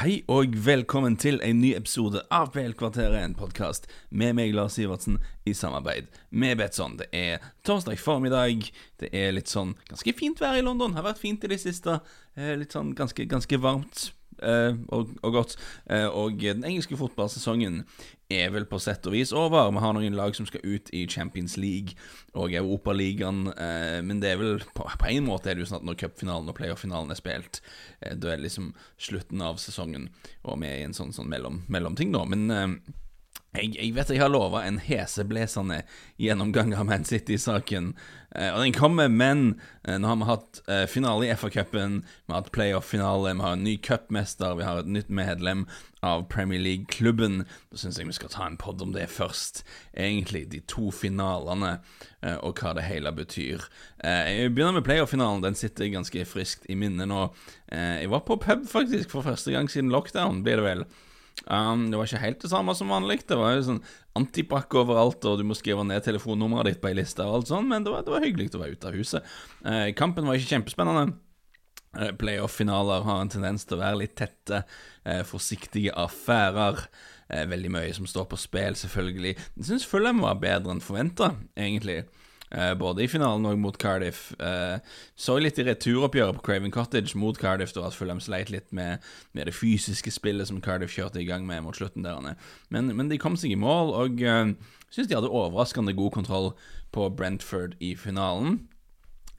Hei og velkommen til en ny episode av PL-kvarteret, en podkast med meg, Lars Sivertsen, i samarbeid med Betson. Det er torsdag formiddag. Det er litt sånn ganske fint vær i London. Har vært fint i det siste. Eh, litt sånn ganske, ganske varmt. Uh, og, og, godt. Uh, og den engelske fotballsesongen er vel på sett og vis over. Vi har noen lag som skal ut i Champions League og Europaligaen, eh, men det er vel på, på, en måte er det jo sånn at når cupfinalen og playoff-finalen er spilt, da er det liksom slutten av sesongen, og vi er i en sånn, sånn mellom, mellomting, da. Men jeg, jeg, vet jeg har lova en heseblesende gjennomgang av Man City-saken. Eh, og den kommer, men eh, nå har vi hatt eh, finale i FA-cupen, vi har hatt playoff-finale, vi har en ny cupmester, vi har et nytt medlem av Premier League-klubben. Da syns jeg vi skal ta en pod om det først. Egentlig de to finalene, eh, og hva det hele betyr. Eh, jeg begynner med playoff-finalen. Den sitter ganske friskt i minnet nå. Eh, jeg var på pub, faktisk, for første gang siden lockdown, blir det vel. Um, det var ikke helt det samme som vanlig. Det var jo sånn antibac overalt, og du må skrive ned telefonnummeret ditt på ei liste, og alt sånt, men det var, det var hyggelig å være ute av huset. Uh, kampen var ikke kjempespennende. Uh, Playoff-finaler har en tendens til å være litt tette, uh, forsiktige affærer. Veldig mye som står på spill, selvfølgelig. Jeg syns Fulham var bedre enn forventa, egentlig. Uh, både i finalen og mot Cardiff. Uh, så litt i returoppgjøret på Craven Cottage mot Cardiff, da at Fulham sleit litt med, med, det fysiske spillet som Cardiff kjørte i gang med mot slutten der. Men, men de kom seg i mål, og uh, syns de hadde overraskende god kontroll på Brentford i finalen.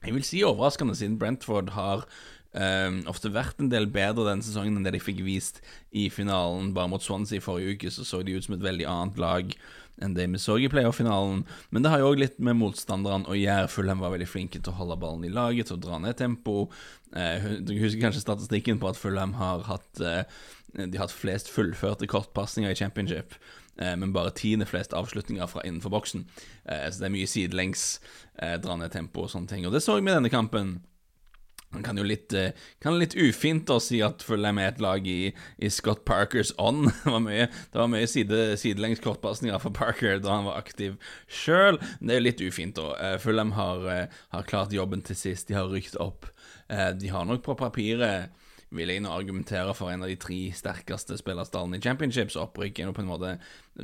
Jeg vil si overraskende, siden Brentford har Um, ofte vært en del bedre denne sesongen enn det de fikk vist i finalen. Bare mot Swansea i forrige uke så så de ut som et veldig annet lag enn det vi så i playoff-finalen. Men det har jo òg litt med motstanderne å gjøre. Fulham var veldig flinke til å holde ballen i laget, til å dra ned tempo. Eh, du husker kanskje statistikken på at Fulham har hatt eh, De har hatt flest fullførte kortpasninger i championship. Eh, men bare tiende flest avslutninger fra innenfor boksen. Eh, så det er mye sidelengs, eh, dra ned tempo og sånne ting. Og det så vi i denne kampen. Han kan jo litt, eh, kan litt ufint å si at Fulham er et lag i, i Scott Parkers ånd. Det var mye, det mye side, sidelengs kortpasninger for Parker da han var aktiv sjøl. Det er jo litt ufint, da. Eh, Fulham har, eh, har klart jobben til sist. De har rykt opp. De har nok på papiret vil jeg nå argumentere for en av de tre sterkeste spillerstallene i championship, så opprykk er nå på en måte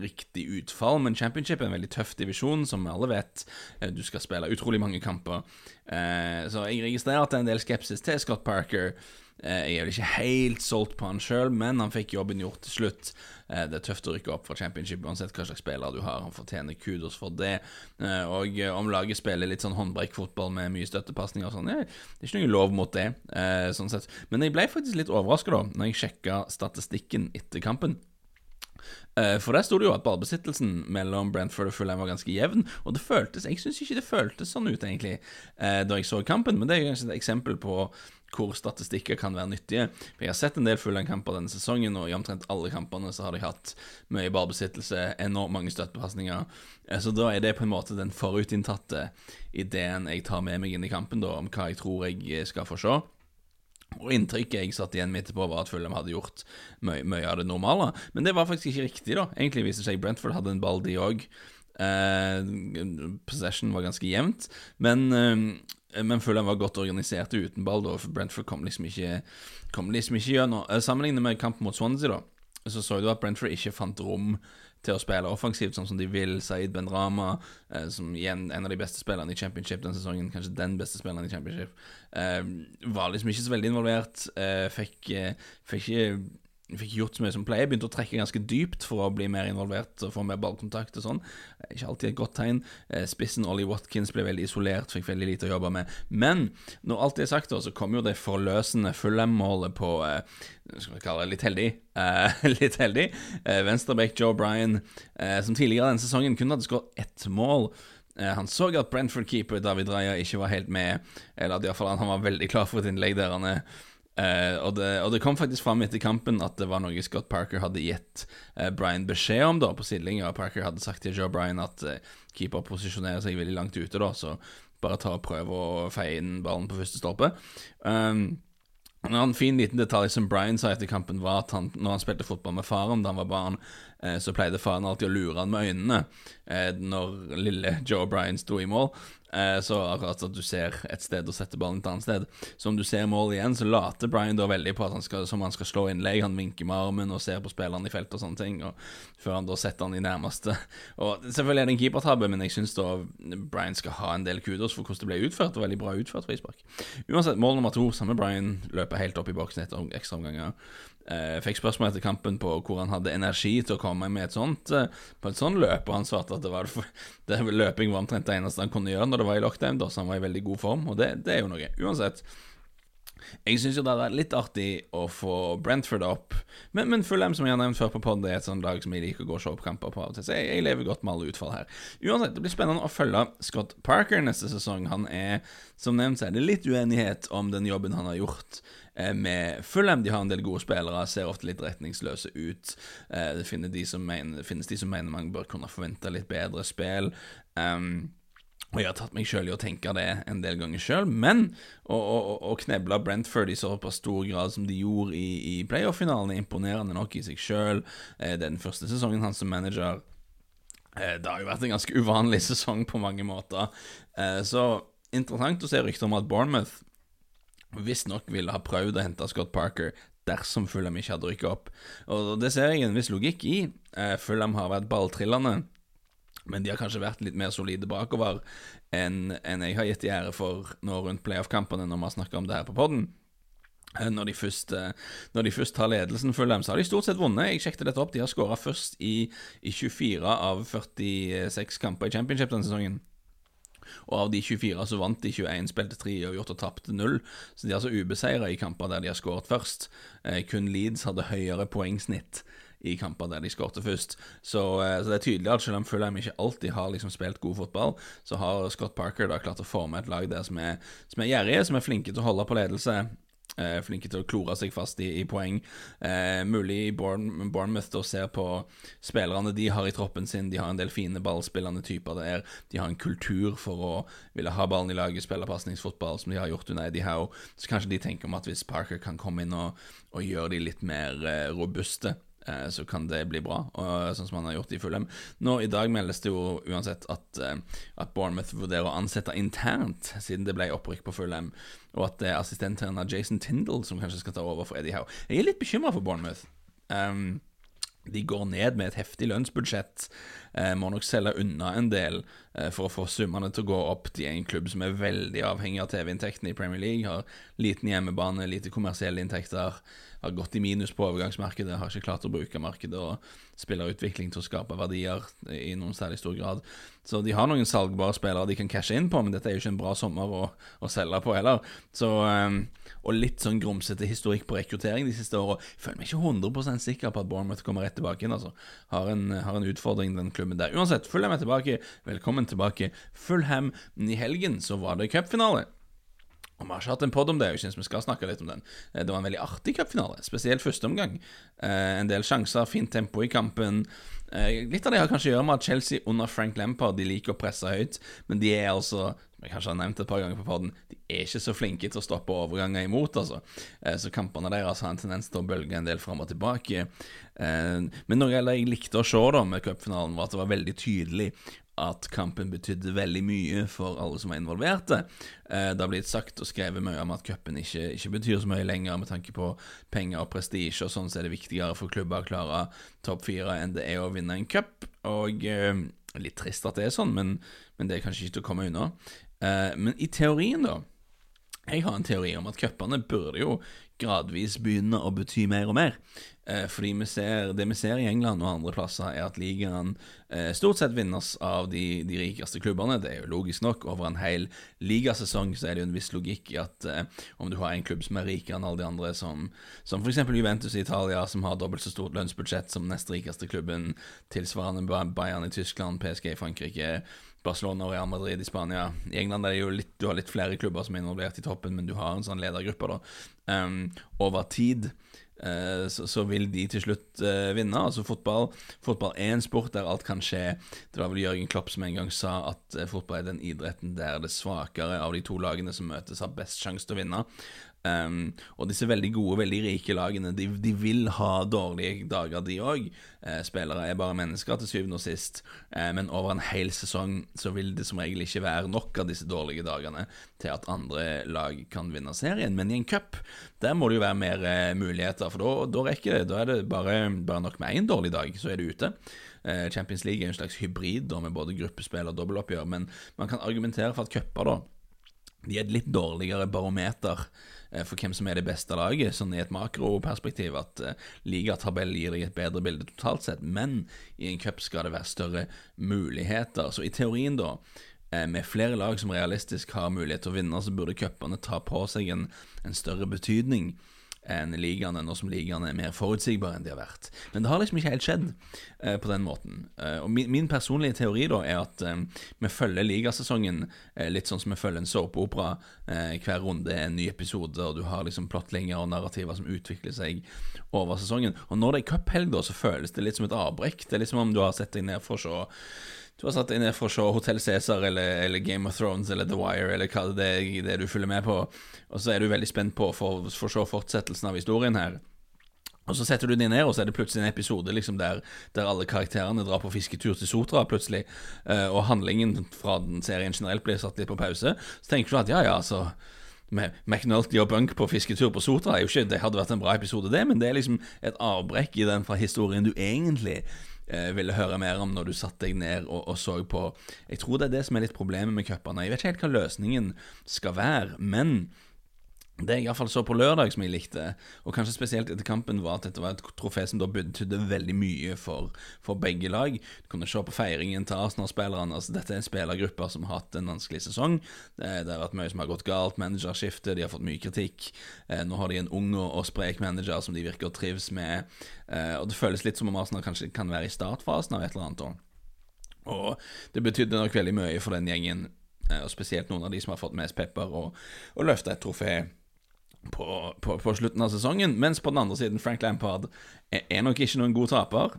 riktig utfall. Men championship er en veldig tøff divisjon, som vi alle vet. Eh, du skal spille utrolig mange kamper. Eh, så jeg registrerer at det er en del skepsis til Scott Parker. Eh, jeg er vel ikke helt solgt på han sjøl, men han fikk jobben gjort til slutt. Eh, det er tøft å rykke opp fra championship uansett hva slags spiller du har. Han fortjener kudos for det. Eh, og om laget spiller litt sånn håndbrekkfotball med mye støttepasninger og sånn, det er ikke noe lov mot det, sånn sett. Men jeg ble faktisk litt overraska da når jeg sjekka statistikken etter kampen. For der sto det jo at ballbesittelsen mellom Brentford og Fulham var ganske jevn. Og det føltes Jeg syns ikke det føltes sånn ut, egentlig, da jeg så kampen, men det er jo kanskje et eksempel på hvor statistikker kan være nyttige. For Jeg har sett en del Fulham-kamper denne sesongen, og i omtrent alle kampene så har de hatt mye ballbesittelse, enormt mange støttepasninger. Eh, så da er det på en måte den forutinntatte ideen jeg tar med meg inn i kampen, da, om hva jeg tror jeg skal få se. Og Inntrykket jeg satt igjen med etterpå, var at Fulham hadde gjort mye, av det normale. Men det var faktisk ikke riktig, da. Egentlig viste det seg Brentford hadde en ball, de òg. Eh, possession var ganske jevnt. Men Men Eh, men Fulham var godt organisert uten ball. Da, for Brentford kom liksom ikke Kom liksom ikke gjennom eh, Sammenlignet med kampen mot Swansea, da så så du at Brentford ikke fant rom til å spille offensivt sånn som de vil. Saeed Benrama, eh, som igjen en av de beste spillerne i championship den sesongen, kanskje den beste spilleren i championship, eh, var liksom ikke så veldig involvert. Eh, fikk, fikk ikke fikk gjort så mye som pleier. Begynte å trekke ganske dypt for å bli mer involvert og få mer ballkontakt og sånn. Ikke alltid et godt tegn. Eh, spissen Ollie Watkins ble veldig isolert, fikk veldig lite å jobbe med. Men når alt det er sagt, så kom jo det forløsende Fulham-målet på eh, skal vi kalle det litt heldig. Eh, litt heldig. Eh, Joe Bryan, som tidligere denne sesongen kun hadde skåret ett mål. Han så at Brentford-keeper David Raja ikke var helt med, eller iallfall han var veldig klar for et innlegg der han er Uh, og, det, og, det, kom faktisk fram etter kampen at det var noe Scott Parker hadde gitt uh, Brian beskjed om da på sidelinja. Parker hadde sagt til Joe Brian at uh, keeper posisjonerer seg veldig langt ute, da, så bare ta og prøv å feie inn ballen på første stolpe. Um, en fin liten detalj som Brian sa etter kampen, var at han, når han spilte fotball med faren da han var barn, så pleide faren alltid å lure han med øynene når lille Joe Brian sto i mål. Eh, så akkurat at du ser et sted og setter ballen et annet sted. Så om du ser mål igjen, så later Brian da veldig på at han skal, som han skal slå innlegg. Han vinker med armen og ser på spillerne i felt og sånne ting, og før han da setter han i nærmeste. Og Selvfølgelig er det en keepertabbe, men jeg syns da Brian skal ha en del kudos for hvordan det ble utført, og veldig bra utført frispark. Uansett, mål nummer to, samme Brian løper helt opp i boksen etter ekstraomganger. Jeg fikk spørsmål etter kampen på hvor han hadde energi til å komme med et sånt, eh, på et sånt løp, og han svarte at det var det, løping var omtrent det eneste han kunne gjøre når det var i lockdown, da, så han var i veldig god form, og det, det er jo noe. Uansett. Jeg syns jo det er litt artig å få Brentford opp, men, men Fulham, som jeg har nevnt før på pod, er et sånt lag som jeg liker å gå og se opp kamper på så jeg, jeg, lever godt med alle utfall her. Uansett, det blir spennende å følge Scott Parker neste sesong. Han er, som nevnt, så er det litt uenighet om den jobben han har gjort Eh, med Fulham. De har en del gode spillere, ser ofte litt retningsløse ut. Eh, det finnes de som mener, de som mener man bør kunne forvente litt bedre spill. Um, og jeg har tatt meg sjøl i å tenke det en del ganger sjøl, men å, å, å, kneble Brentford i såpass stor grad som de gjorde i, i playoff-finalen, er imponerende nok i seg sjøl. Eh, den første sesongen hans som manager Det har jo vært en ganske uvanlig sesong på mange måter. Så interessant å se rykter om at Bournemouth visstnok ville ha prøvd å hente Scott Parker dersom Fulham ikke hadde rykket opp. Og det ser jeg en viss logikk i. Eh, Fulham har vært balltrillende, men de har kanskje vært litt mer solide bakover enn, en jeg har gitt de ære for nå rundt playoff-kampene, når vi har snakka om det her på poden. Eh, når de, først, eh, når de først tar ledelsen Fulham, så har de stort sett vunnet. Jeg sjekket dette opp. De har skåra først i, i 24 av 46 kamper i championship denne sesongen. Og av de 24 så vant de 21, spilte 3 og gjort og tapte 0. Så de er altså ubeseira i kamper der de har skåret først. Eh, kun Leeds hadde høyere poengsnitt i kamper der de skårte først. Så, eh, så, det er tydelig at selv om Fulham ikke alltid har liksom spilt god fotball, så har Scott Parker da klart å forme et lag der som er, som er gjerrige, som er flinke til å holde på ledelse. Eh, flinke til å klore seg fast i, i poeng. Eh, mulig Bourne, Bournemouth da ser på spillerne de har i troppen sin. De har en del fine ballspillende typer der. De har en kultur for å ville ha ballen i laget, spille pasningsfotball, som de har gjort under Eddie Howe. Så kanskje de tenker om at hvis Parker kan komme inn og, og gjøre de litt mer eh, robuste så kan det bli bra, og, sånn som han har gjort i Fulham. Nå I dag meldes det jo uansett at, eh, at Bournemouth vurderer å ansette internt, siden det ble opprykk på Fulham, og at det er assistenttrener Jason Tindall som kanskje skal ta over for Eddie Howe. Jeg er litt bekymra for Bournemouth. Um, de går ned med et heftig lønnsbudsjett, eh, må nok selge unna en del eh, for å få summene til å gå opp. De er en klubb som er veldig avhengig av TV-inntektene i Premier League, har liten hjemmebane, lite kommersielle inntekter har gått i minus på overgangsmarkedet, har ikke klart å bruke markedet og spillerutvikling til å skape verdier i noen særlig stor grad. Så de har noen salgbare spillere de kan cashe inn på, men dette er jo ikke en bra sommer å, å selge på heller. Så, um, og litt sånn grumsete historikk på rekruttering de siste åra. Føler meg ikke 100% sikker på at Bournemouth kommer rett tilbake inn. Altså. Har, en, har en utfordring, den klubben der. Uansett, Fulham er tilbake. Velkommen tilbake. Fulham i helgen så var det cupfinale. Og Vi har ikke hatt en pod om det, jeg synes vi skal snakke litt om den. Eh, det var en veldig artig cupfinale, spesielt første omgang. Eh, en del sjanser, fint tempo i kampen. Eh, litt av det har kanskje å gjøre med at Chelsea under Frank Lampard de liker å presse høyt, men de er altså som jeg kanskje har nevnt et par ganger på podden, de er ikke så flinke til å stoppe overganger imot, altså. Så kampene deres har en tendens til å bølge en del fram og tilbake. Men noe jeg likte å se da med cupfinalen, var at det var veldig tydelig at kampen betydde veldig mye for alle som var involverte. Eh, det har blitt sagt og skrevet mye om at cupen ikke, ikke, betyr så mye lenger med tanke på penger og prestisje, og sånn så er det viktigere for klubber å klare topp fire enn det er å vinne en cup. Og eh, litt trist at det er sånn, men, men, det er kanskje ikke til å komme unna. Eh, men i teorien, da jeg har en teori om at cupene burde jo gradvis begynne å bety mer og mer. Eh, fordi vi ser, det vi ser i England og andre plasser, er at ligaen eh, stort sett vinnes av de, de, rikeste klubbene. Det er jo logisk nok. Over en hel ligasesong så er det jo en viss logikk i at eh, om du har en klubb som er rikere enn alle de andre, som, som f.eks. Juventus i Italia, som har dobbelt så stort lønnsbudsjett som nest rikeste klubben, tilsvarende Bayern i Tyskland, PSG i Frankrike Barcelona og Real Madrid i Spania. I England er det jo litt, du har litt flere klubber som er involvert i toppen, men du har en sånn ledergruppe. da. Um, over tid uh, så, så, vil de til slutt uh, vinne. Altså fotball Fotball er en sport der alt kan skje. Det var vel Jørgen Klopp som en gang sa at uh, fotball er den idretten der det svakere av de to lagene som møtes, har best sjanse til å vinne. Um, og disse veldig gode, veldig rike lagene, de, de vil ha dårlige dager, de òg. Uh, spillere er bare mennesker til syvende og sist, uh, men over en hel sesong så vil det som regel ikke være nok av disse dårlige dagene til at andre lag kan vinne serien. Men i en cup, der må det jo være mer uh, muligheter, for da rekker det. Da er det bare, bare nok med én dårlig dag, så er det ute. Champions League er en slags hybrid da, med både gruppespill og dobbeltoppgjør, men man kan argumentere for at cuper, da de er et litt dårligere barometer eh, for hvem som er det beste laget, sånn i et makroperspektiv, at uh, ligatabell gir deg et bedre bilde totalt sett, men i en cup skal det være større muligheter. Så i teorien, da, eh, med flere lag som realistisk har mulighet til å vinne, så burde cupene ta på seg en, en større betydning enn ligaene, nå som ligaene er mer forutsigbare enn de har vært. Men det har liksom ikke helt skjedd eh, på den måten. Eh, og min, min, personlige teori da er at eh, vi følger ligasesongen eh, litt sånn som vi følger en såpeopera. Eh, hver runde er en ny episode, og du har liksom plottlinger og narrativer som utvikler seg over sesongen. Og når det er cuphelg, da, så føles det litt som et avbrekk. Det er litt som om du har sett deg ned for å se du har satt deg ned for å se Hotell Cæsar eller, eller, Game of Thrones eller The Wire eller hva det er det du følger med på, og så er du veldig spent på for, for se fortsettelsen av historien her. Og Så setter du deg ned, og så er det plutselig en episode liksom der, der, alle karakterene drar på fisketur til Sotra, plutselig, uh, og handlingen fra den serien generelt blir satt litt på pause. Så tenker du at ja, ja, så med McNulty og Bunk på fisketur på Sotra er jo ikke, Det hadde vært en bra episode, det, men det er liksom et avbrekk i den fra historien du egentlig eh, ville høre mer om når du satte deg ned og, og, så på. Jeg tror det er det som er litt problemet med cupene. Jeg vet ikke helt hva løsningen skal være, men det jeg iallfall så på lørdag som jeg likte, og kanskje spesielt etter kampen, var at dette var et trofé som da betydde veldig mye for, for, begge lag. Du kunne se på feiringen til Arsenal-spillerne. Altså, dette er en spillergruppe som har hatt en vanskelig sesong. Det, det, har vært mye som har gått galt. Managerskifte, de har fått mye kritikk. Eh, nå har de en ung og, sprek manager som de virker å trives med. Eh, og det føles litt som om Arsenal kanskje kan være i startfasen av et eller annet. Og det betydde nok veldig mye for den gjengen, eh, og spesielt noen av de som har fått mest pepper, og, og løfta et trofé på, på, på, slutten av sesongen. Mens på den andre siden, Frank Lampard er, nok ikke noen god taper.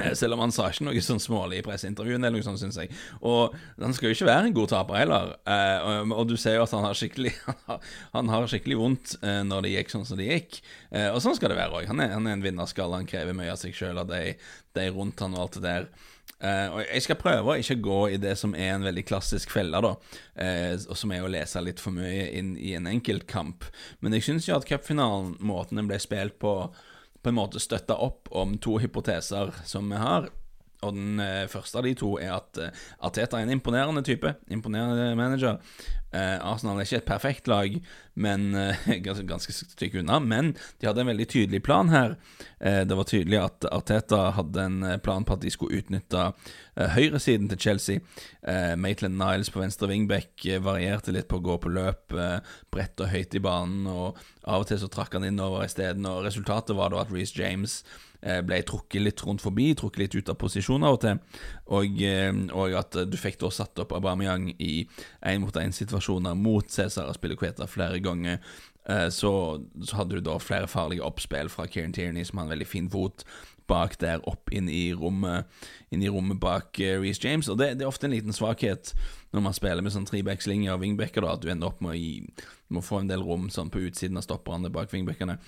Eh, selv om han sa ikke noe sånn smålig i presseintervjuene, eller noe sånt, syns jeg. Og han skal jo ikke være en god taper heller. Eh, og, du ser jo at han har skikkelig Han har skikkelig vondt eh, når det gikk sånn som det gikk. Og sånn skal det være òg. Han, han, er en vinnerskalle, han krever mye av seg sjøl, av de, de rundt han og alt det der. Uh, og Jeg skal prøve å ikke gå i det som er en veldig klassisk felle, da, uh, og som er å lese litt for mye inn i en enkeltkamp. Men jeg syns jo at cupfinalen, måten den ble spilt på, på en måte støtta opp om to hypoteser som vi har. Og den uh, første av de to er at Arteta er en imponerende type. Imponerende manager. Eh, Arsenal er ikke et perfekt lag, men eh, ganske, ganske stykke unna. Men de hadde en veldig tydelig plan her. Eh, det var tydelig at Arteta hadde en eh, plan på at de skulle utnytte eh, høyresiden til Chelsea. Eh, Maitland Niles på venstre wingback varierte litt på å gå på løp bredt og høyt i banen, og av og til så trakk han innover isteden. Resultatet var da at Reece James Eh, ble trukket litt rundt forbi, trukket litt ut av posisjon av og til, og, eh, og at du fikk da satt opp Aubameyang i én-mot-én-situasjoner mot Cæsar og Spillerqueta flere ganger. Eh, så, så, hadde du da flere farlige oppspill fra Kieran Tierney, som har en veldig fin fot bak der, opp inn i rommet, inn i rommet bak uh, Reece James. Og det, det, er ofte en liten svakhet når man spiller med sånn trebackslinjer og wingbacker, da, at du ender opp med å, gi, med å få en del rom sånn på utsiden av stopperne bak wingbackerne.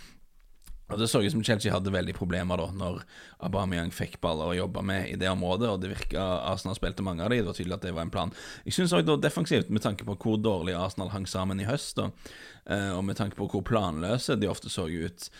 Og Det så ut som Chelsea hadde veldig problemer da Når Aubameyang fikk baller å jobbe med i det området, og det virka Arsenal spilte mange av dem. Det var tydelig at det var en plan. Jeg syns òg defensivt, med tanke på hvor dårlig Arsenal hang sammen i høst, da, eh, og med tanke på hvor planløse de ofte så ut,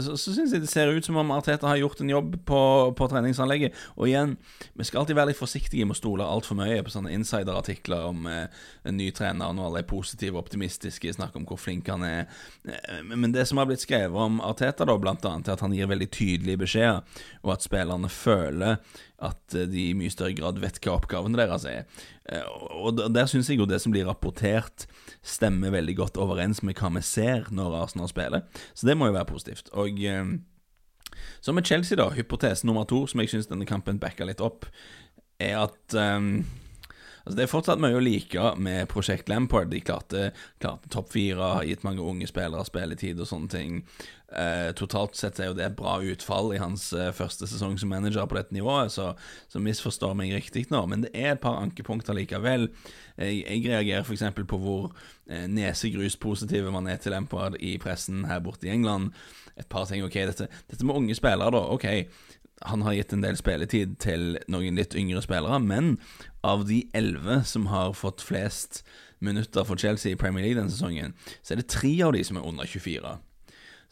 så, så syns jeg det ser ut som om Arteta har gjort en jobb på, på treningsanlegget. Og igjen, vi skal alltid være litt forsiktige med å stole altfor mye på sånne insiderartikler om eh, en ny trener når alle er positive og optimistiske, snakker om hvor flink han er. Eh, men det som har blitt skrevet om Arteta, da, blant annet, er at han gir veldig tydelige beskjeder, og at spillerne føler at eh, de i mye større grad vet hva oppgavene deres er. Og der syns jeg jo det som blir rapportert, stemmer veldig godt overens med hva vi ser når Arsenal spiller. Så det må jo være positivt positivt. Og eh, så med Chelsea, da, hypotese nummer to, som jeg syns denne kampen backa litt opp, er at um, Altså, det er fortsatt mye å like med Prosjekt Lampard. De klarte, klarte topp fire, har gitt mange unge spillere spilletid og sånne ting. Eh, totalt sett er jo det et bra utfall i hans eh, første sesong som manager på dette nivået, så, så misforstår meg riktig nå, men det er et par ankepunkter likevel. Jeg, jeg reagerer f.eks. på hvor eh, nesegruspositive man er til Lampard i pressen her borte i England. Et par ting, ok, dette, dette med unge spillere, da. Ok, han har gitt en del spilletid til noen litt yngre spillere, men av de elleve som har fått flest minutter for Chelsea i Premier League denne sesongen, så er det tre av de som er under 24.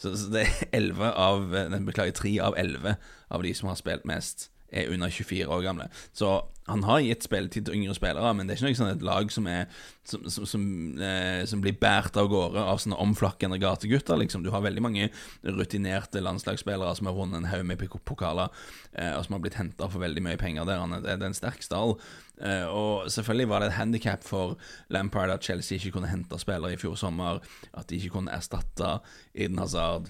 Så, så det er 11 av Beklager, 3 av 11 av de som har spilt mest, er under 24 år gamle. Så han har gitt spilletid til yngre spillere, men det er ikke noe sånn et lag som, er, som, som, som, eh, som blir båret av gårde av sånne omflakkende gategutter. Liksom. Du har veldig mange rutinerte landslagsspillere som har vunnet en haug med pokaler, eh, og som har blitt henta for veldig mye penger der. Det er en sterk stall. Eh, og selvfølgelig var det et handikap for Lampard at Chelsea ikke kunne hente spillere i fjor sommer, at de ikke kunne erstatte Eden Hazard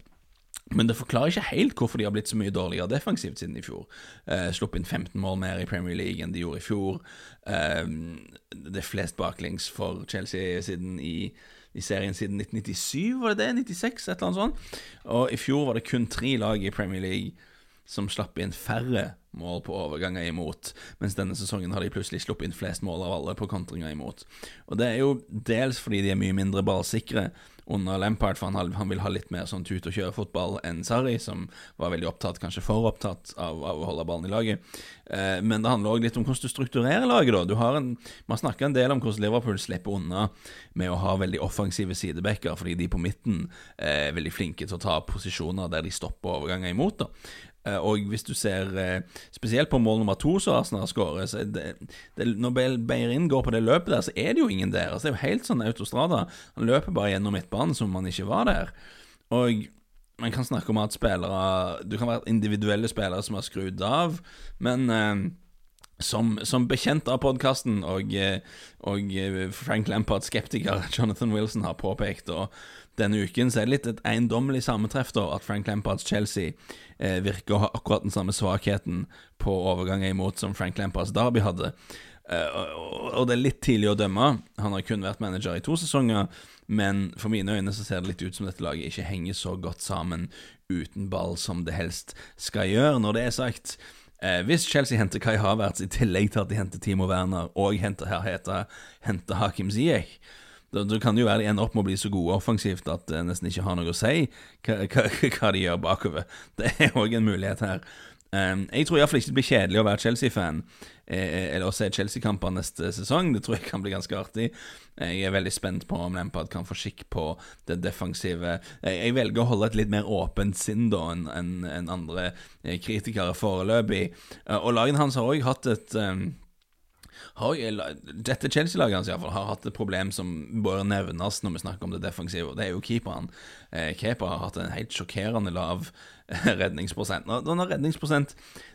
men det forklarer ikke helt hvorfor de har blitt så mye dårligere defensivt siden i fjor. Eh, Sluppet inn 15 mål mer i Premier League enn de gjorde i fjor. Eh, det er flest baklengs for Chelsea siden i, i, serien siden 1997, var det det? 96, et eller annet sånt. Og i fjor var det kun tre lag i Premier League som slapp inn færre mål på overganger imot, mens denne sesongen har de plutselig sluppet inn flest mål av alle på kontringer imot. Og det er jo dels fordi de er mye mindre ballsikre under Lampard, for han, han vil ha litt mer sånn tut og kjøre-fotball enn Sarri, som var veldig opptatt, kanskje for opptatt, av, av å holde ballen i laget. Eh, men det handler òg litt om hvordan du strukturerer laget. da. Du har en, Man snakker en del om hvordan Liverpool slipper unna med å ha veldig offensive sidebacker, fordi de på midten er veldig flinke til å ta posisjoner der de stopper overganger imot. da. Eh, og hvis du ser eh, spesielt på mål nummer to som Arsenal skårer Når Beirin går på det løpet der, så er det jo ingen der. Altså, det er jo helt sånn autostrada. Han løper bare gjennom midtbanen som om han ikke var der. Og man kan snakke om at spillere Du kan være individuelle spillere som har skrudd av, men eh, som, som, bekjent av podkasten og, og, Frank Lampard, skeptiker Jonathan Wilson, har påpekt, og denne uken så er det litt et eiendommelig sammentreff da, at Frank Lampards Chelsea eh, virker å ha akkurat den samme svakheten på overganger imot som Frank Lampards Derby hadde. Eh, og, og det er litt tidlig å dømme. Han har kun vært manager i to sesonger, men for mine øyne så ser det litt ut som dette laget ikke henger så godt sammen uten ball som det helst skal gjøre. Når det er sagt, eh, hvis Chelsea henter Kai Havertz i tillegg til at de henter Timo Werner og henter, henter, henter Hakim Ziyech da kan det jo være ender opp med å bli så gode offensivt at det nesten ikke har noe å si hva, hva, hva de gjør bakover. Det er òg en mulighet her. Um, jeg tror iallfall ikke det blir kjedelig å være Chelsea-fan eh, eller å se Chelsea-kamper neste sesong. Det tror jeg kan bli ganske artig. Jeg er veldig spent på om Lampard kan få skikk på det defensive. Jeg, velger å holde et litt mer åpent sinn da enn en, en andre eh, kritikere foreløpig. Og lagene hans har òg hatt et har, dette Chelsea-laget hans fall har hatt et problem som bør nevnes når vi snakker om det defensive, det er jo keeperen. Eh, Keeper har hatt en helt sjokkerende lav redningsprosent. Nå, Denne redningsprosent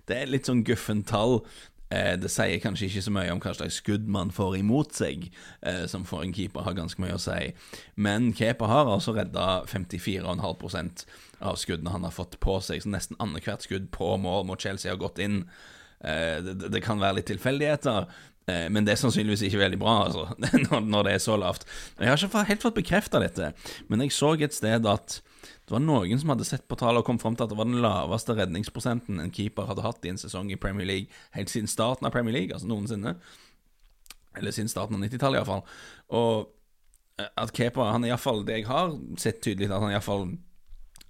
det er litt sånn guffen tall. Eh, det sier kanskje ikke så mye om hva slags skudd man får imot seg, eh, som for en keeper har ganske mye å si. Men keeper har altså redda 54,5% av skuddene han har fått på seg, så nesten annethvert skudd på mål mot Chelsea har gått inn. Eh, det, det, kan være litt tilfeldigheter, Eh, men det er sannsynligvis ikke veldig bra, altså, når det er så lavt. Jeg har ikke helt fått bekrefta dette, men jeg så et sted at det var noen som hadde sett på tallet og kom fram til at det var den laveste redningsprosenten en keeper hadde hatt i en sesong i Premier League helt siden starten av Premier League, altså noensinne. Eller siden starten av 90-tallet, iallfall. Og eh, at keeper Han er iallfall det jeg har sett tydelig, at han er iallfall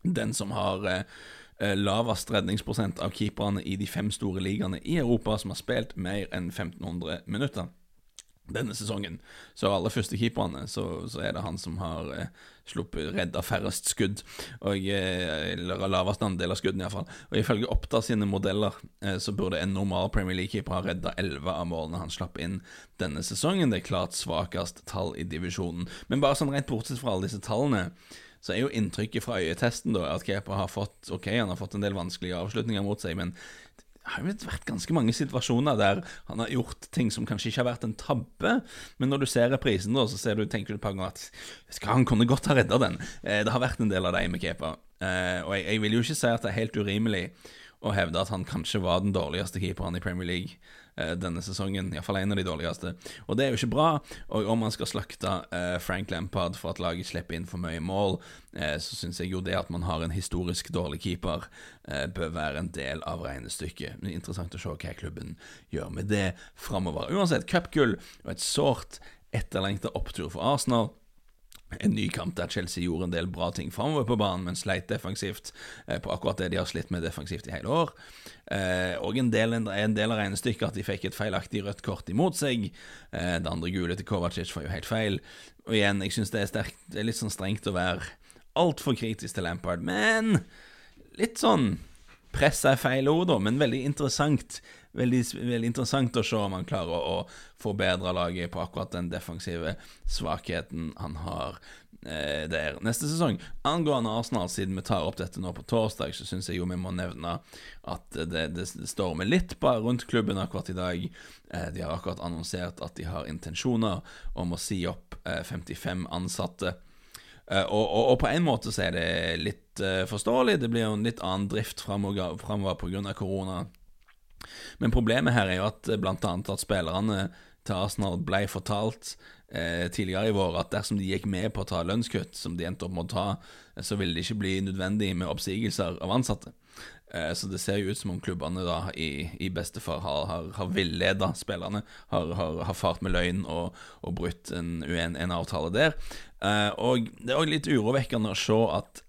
den som har eh, Eh, lavest redningsprosent av keeperne i de fem store ligaene i Europa som har spilt mer enn 1500 minutter denne sesongen. Så alle førstekeeperne så, så er det han som har eh, sluppet redda færrest skudd. Og eh, lavest andel av skuddene, iallfall. Og ifølge Oppda sine modeller eh, så burde en normal Premier League-keeper ha redda 11 av målene han slapp inn denne sesongen. Det er klart svakest tall i divisjonen. Men bare sånn rent bortsett fra alle disse tallene så er jo inntrykket fra øyetesten da at Kepa har fått Ok, han har fått en del vanskelige avslutninger mot seg, men det har jo vært ganske mange situasjoner der han har gjort ting som kanskje ikke har vært en tabbe, men når du ser reprisen, da, så du, tenker du på ganger at skal han kunne godt ha redda den. Eh, det har vært en del av dem med Kepa, eh, og jeg, jeg, vil jo ikke si at det er helt urimelig å hevde at han kanskje var den dårligste keeperen i Premier League eh, denne sesongen. Iallfall en av de dårligste. Og det er jo ikke bra. Og om man skal slakte eh, Frank Lampard for at laget slipper inn for mye mål, eh, så syns jeg jo det at man har en historisk dårlig keeper, bør være en del av regnestykket. Er interessant å se hva klubben gjør med det framover. Uansett, cupgull og et sårt etterlengta opptur for Arsenal en ny kamp der Chelsea gjorde en del bra ting framover på banen, men sleit defensivt eh, på akkurat det de har slitt med defensivt i hele år. Eh, og en del, en del av regnestykket at de fikk et feilaktig rødt kort imot seg. Eh, det andre gule til Kovacic var jo helt feil. Og igjen, jeg syns det det er litt sånn strengt å være altfor kritisk til Lampard, men litt sånn Press er feil ord, da, men veldig interessant veldig, veldig, interessant å se om han klarer å, forbedre laget på akkurat den defensive svakheten han har eh, der neste sesong. Angående Arsenal, siden vi tar opp dette nå på torsdag, så syns jeg jo vi må nevne at det, det, stormer litt bare rundt klubben akkurat i dag. Eh, de har akkurat annonsert at de har intensjoner om å si opp eh, 55 ansatte. Uh, og, og, og, på en måte så er det litt uh, forståelig. Det blir jo en litt annen drift framover pga. korona. Men problemet her er jo at bl.a. blant annet at spillerne til Arsenal ble fortalt eh, tidligere i vår at dersom de gikk med på å ta lønnskutt, som de endte opp med å ta, eh, så ville det ikke bli nødvendig med oppsigelser av ansatte. Eh, så det ser jo ut som om klubbene da i, i beste fall har, har, har villeda spillerne, har, har, har, fart med løgn og, og brutt en, en, en avtale der. Eh, og det er òg litt urovekkende å se at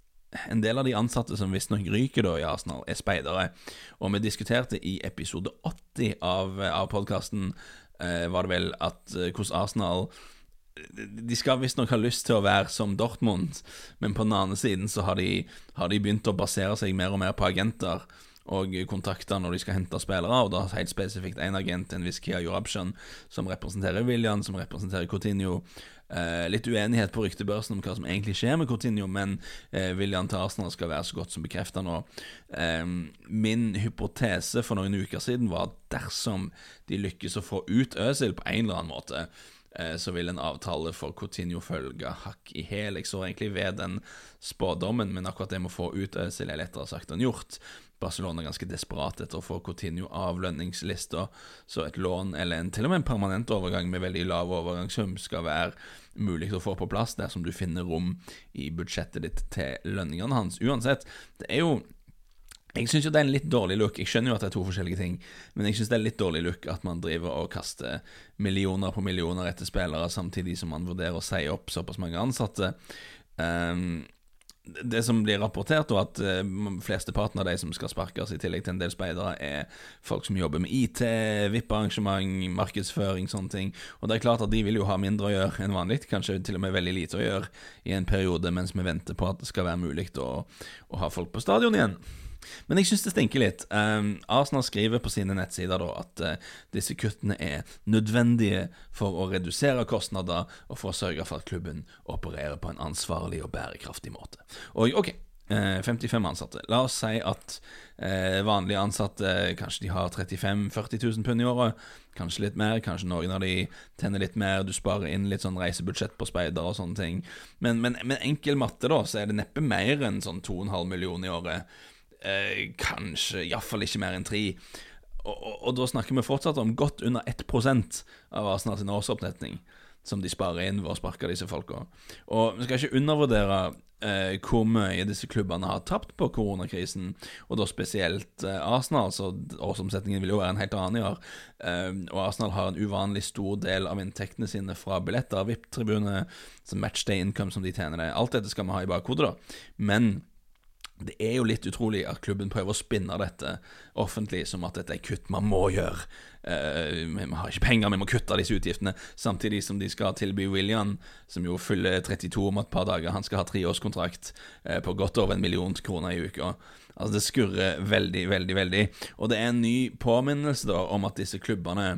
en del av de ansatte som visstnok ryker da i Arsenal, er speidere. Og vi diskuterte i episode 80 av, av podkasten, eh, var det vel, at eh, hvordan Arsenal De skal visstnok ha lyst til å være som Dortmund, men på den andre siden så har de, har de begynt å basere seg mer og mer på agenter og kontakter når de skal hente spillere, og da helt spesifikt én agent, en viss Kia Jorabshan, som representerer William, som representerer Coutinho. Eh, litt uenighet på ryktebørsen om hva som egentlig skjer med Coutinho, men eh, William til skal være så godt som bekrefta nå. Eh, min hypotese for noen uker siden var at dersom de lykkes å få ut Øzil på en eller annen måte, eh, så vil en avtale for Coutinho følge hakk i hæl. Jeg så egentlig ved den spådommen, men akkurat det med å få ut Øzil er lettere sagt enn gjort. Barcelona er ganske desperat etter å få Coutinho av lønningslista, så et lån eller en, til og med en permanent overgang med veldig lav overgangssum skal være mulig å få på plass dersom du finner rom i budsjettet ditt til lønningene hans. Uansett, det er jo jeg syns jo det er en litt dårlig look. Jeg skjønner jo at det er to forskjellige ting, men jeg syns det er en litt dårlig look at man driver og kaster millioner på millioner etter spillere, samtidig som man vurderer å si opp såpass mange ansatte. Um, det som blir rapportert, og at uh, flesteparten av de som skal sparkes, i tillegg til en del speidere, er folk som jobber med IT, VIP-arrangement, markedsføring, sånne ting. Og det er klart at de vil jo ha mindre å gjøre enn vanlig, kanskje til og med veldig lite å gjøre i en periode mens vi venter på at det skal være mulig å, å ha folk på stadion igjen. Men jeg syns det stinker litt. Um, Arsenal skriver på sine nettsider da at uh, disse kuttene er nødvendige for å redusere kostnader og for å sørge for at klubben opererer på en ansvarlig og bærekraftig måte. Og ok, 55 eh, ansatte. La oss si at eh, vanlige ansatte kanskje de har 35 000-40 000 pund i året. Kanskje litt mer, kanskje noen av de tjener litt mer. Du sparer inn litt sånn reisebudsjett på speider og sånne ting. Men, men, men enkel matte, da, så er det neppe mer enn sånn 2,5 millioner i året eh, kanskje iallfall ikke mer enn tre. Og, og, og, da snakker vi fortsatt om godt under 1% av Arsenal sin årsoppnetning som de sparer inn ved å sparke disse folka. Og vi skal ikke undervurdere eh, hvor mye disse klubbene har tapt på koronakrisen, og da spesielt eh, Arsenal, så årsomsetningen vil jo være en helt annen i år. Eh, og Arsenal har en uvanlig stor del av inntektene sine fra billetter, VIP-tribune, matchday income som de tjener det. Alt dette skal vi ha i bakhodet, da. Men det er jo litt utrolig at klubben prøver å spinne dette offentlig som at dette er kutt man må gjøre. Uh, vi har ikke penger, vi må kutte disse utgiftene. Samtidig som de skal tilby William, som jo fyller 32 om et par dager, han skal ha treårskontrakt uh, på godt over en million kroner i uka. Altså Det skurrer veldig, veldig, veldig. Og det er en ny påminnelse da om at disse klubbene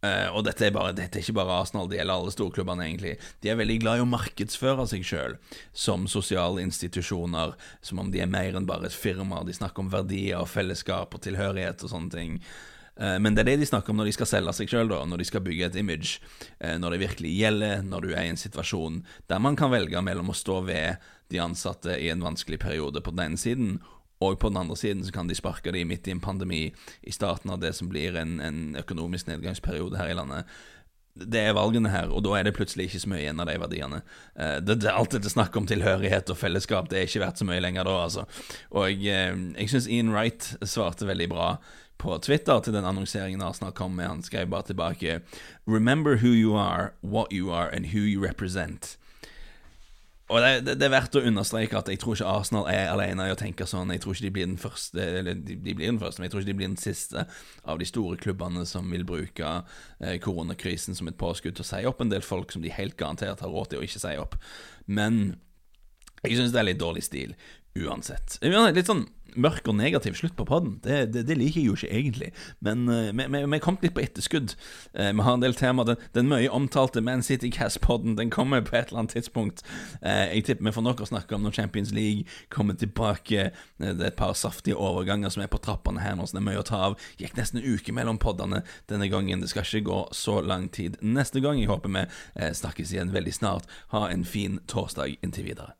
Uh, og dette er, bare, dette er, ikke bare Arsenal, det gjelder alle storklubbene, egentlig. De er veldig glad i å markedsføre seg sjøl som sosiale institusjoner, som om de er mer enn bare et firma. De snakker om verdier og fellesskap og tilhørighet og sånne ting. Uh, men det er det de snakker om når de skal selge seg sjøl, når de skal bygge et image. Uh, når det virkelig gjelder, når du er i en situasjon der man kan velge mellom å stå ved de ansatte i en vanskelig periode på den ene siden, og på den andre siden så kan de sparke dem midt i en pandemi, i starten av det som blir en, en økonomisk nedgangsperiode her i landet det er valgene her, og da er det plutselig ikke så mye igjen av de verdiene. Uh, det, det, alt dette snakket om tilhørighet og fellesskap, det er ikke verdt så mye lenger da, altså. Og jeg, jeg syns Ian Wright svarte veldig bra på Twitter til den annonseringen Arsenal kom med. Han skrev bare tilbake Remember who you are, what you are, and who you represent. Og det, det, det, er verdt å understreke at jeg tror ikke Arsenal er alene i å tenke sånn. Jeg tror ikke de blir den første, eller de, de, blir den første, men jeg tror ikke de blir den siste av de store klubbene som vil bruke eh, koronakrisen som et påskudd til å si opp en del folk som de helt garantert har råd til å ikke si opp. Men jeg syns det er litt dårlig stil uansett. Litt sånn mørk og negativ slutt på podden. Det, det, det, liker jeg jo ikke egentlig, men uh, vi, vi, er kommet litt på etterskudd. Uh, vi har en del temaer. Den, den mye omtalte Man City Cast-podden Den kommer på et eller annet tidspunkt. Uh, jeg tipper vi får nok å snakke om når Champions League kommer tilbake. det er et par saftige overganger som er på trappene her nå, så det er mye å ta av. Gikk nesten en uke mellom poddene denne gangen. Det skal ikke gå så lang tid neste gang. Jeg håper vi snakkes igjen veldig snart. Ha en fin torsdag inntil videre.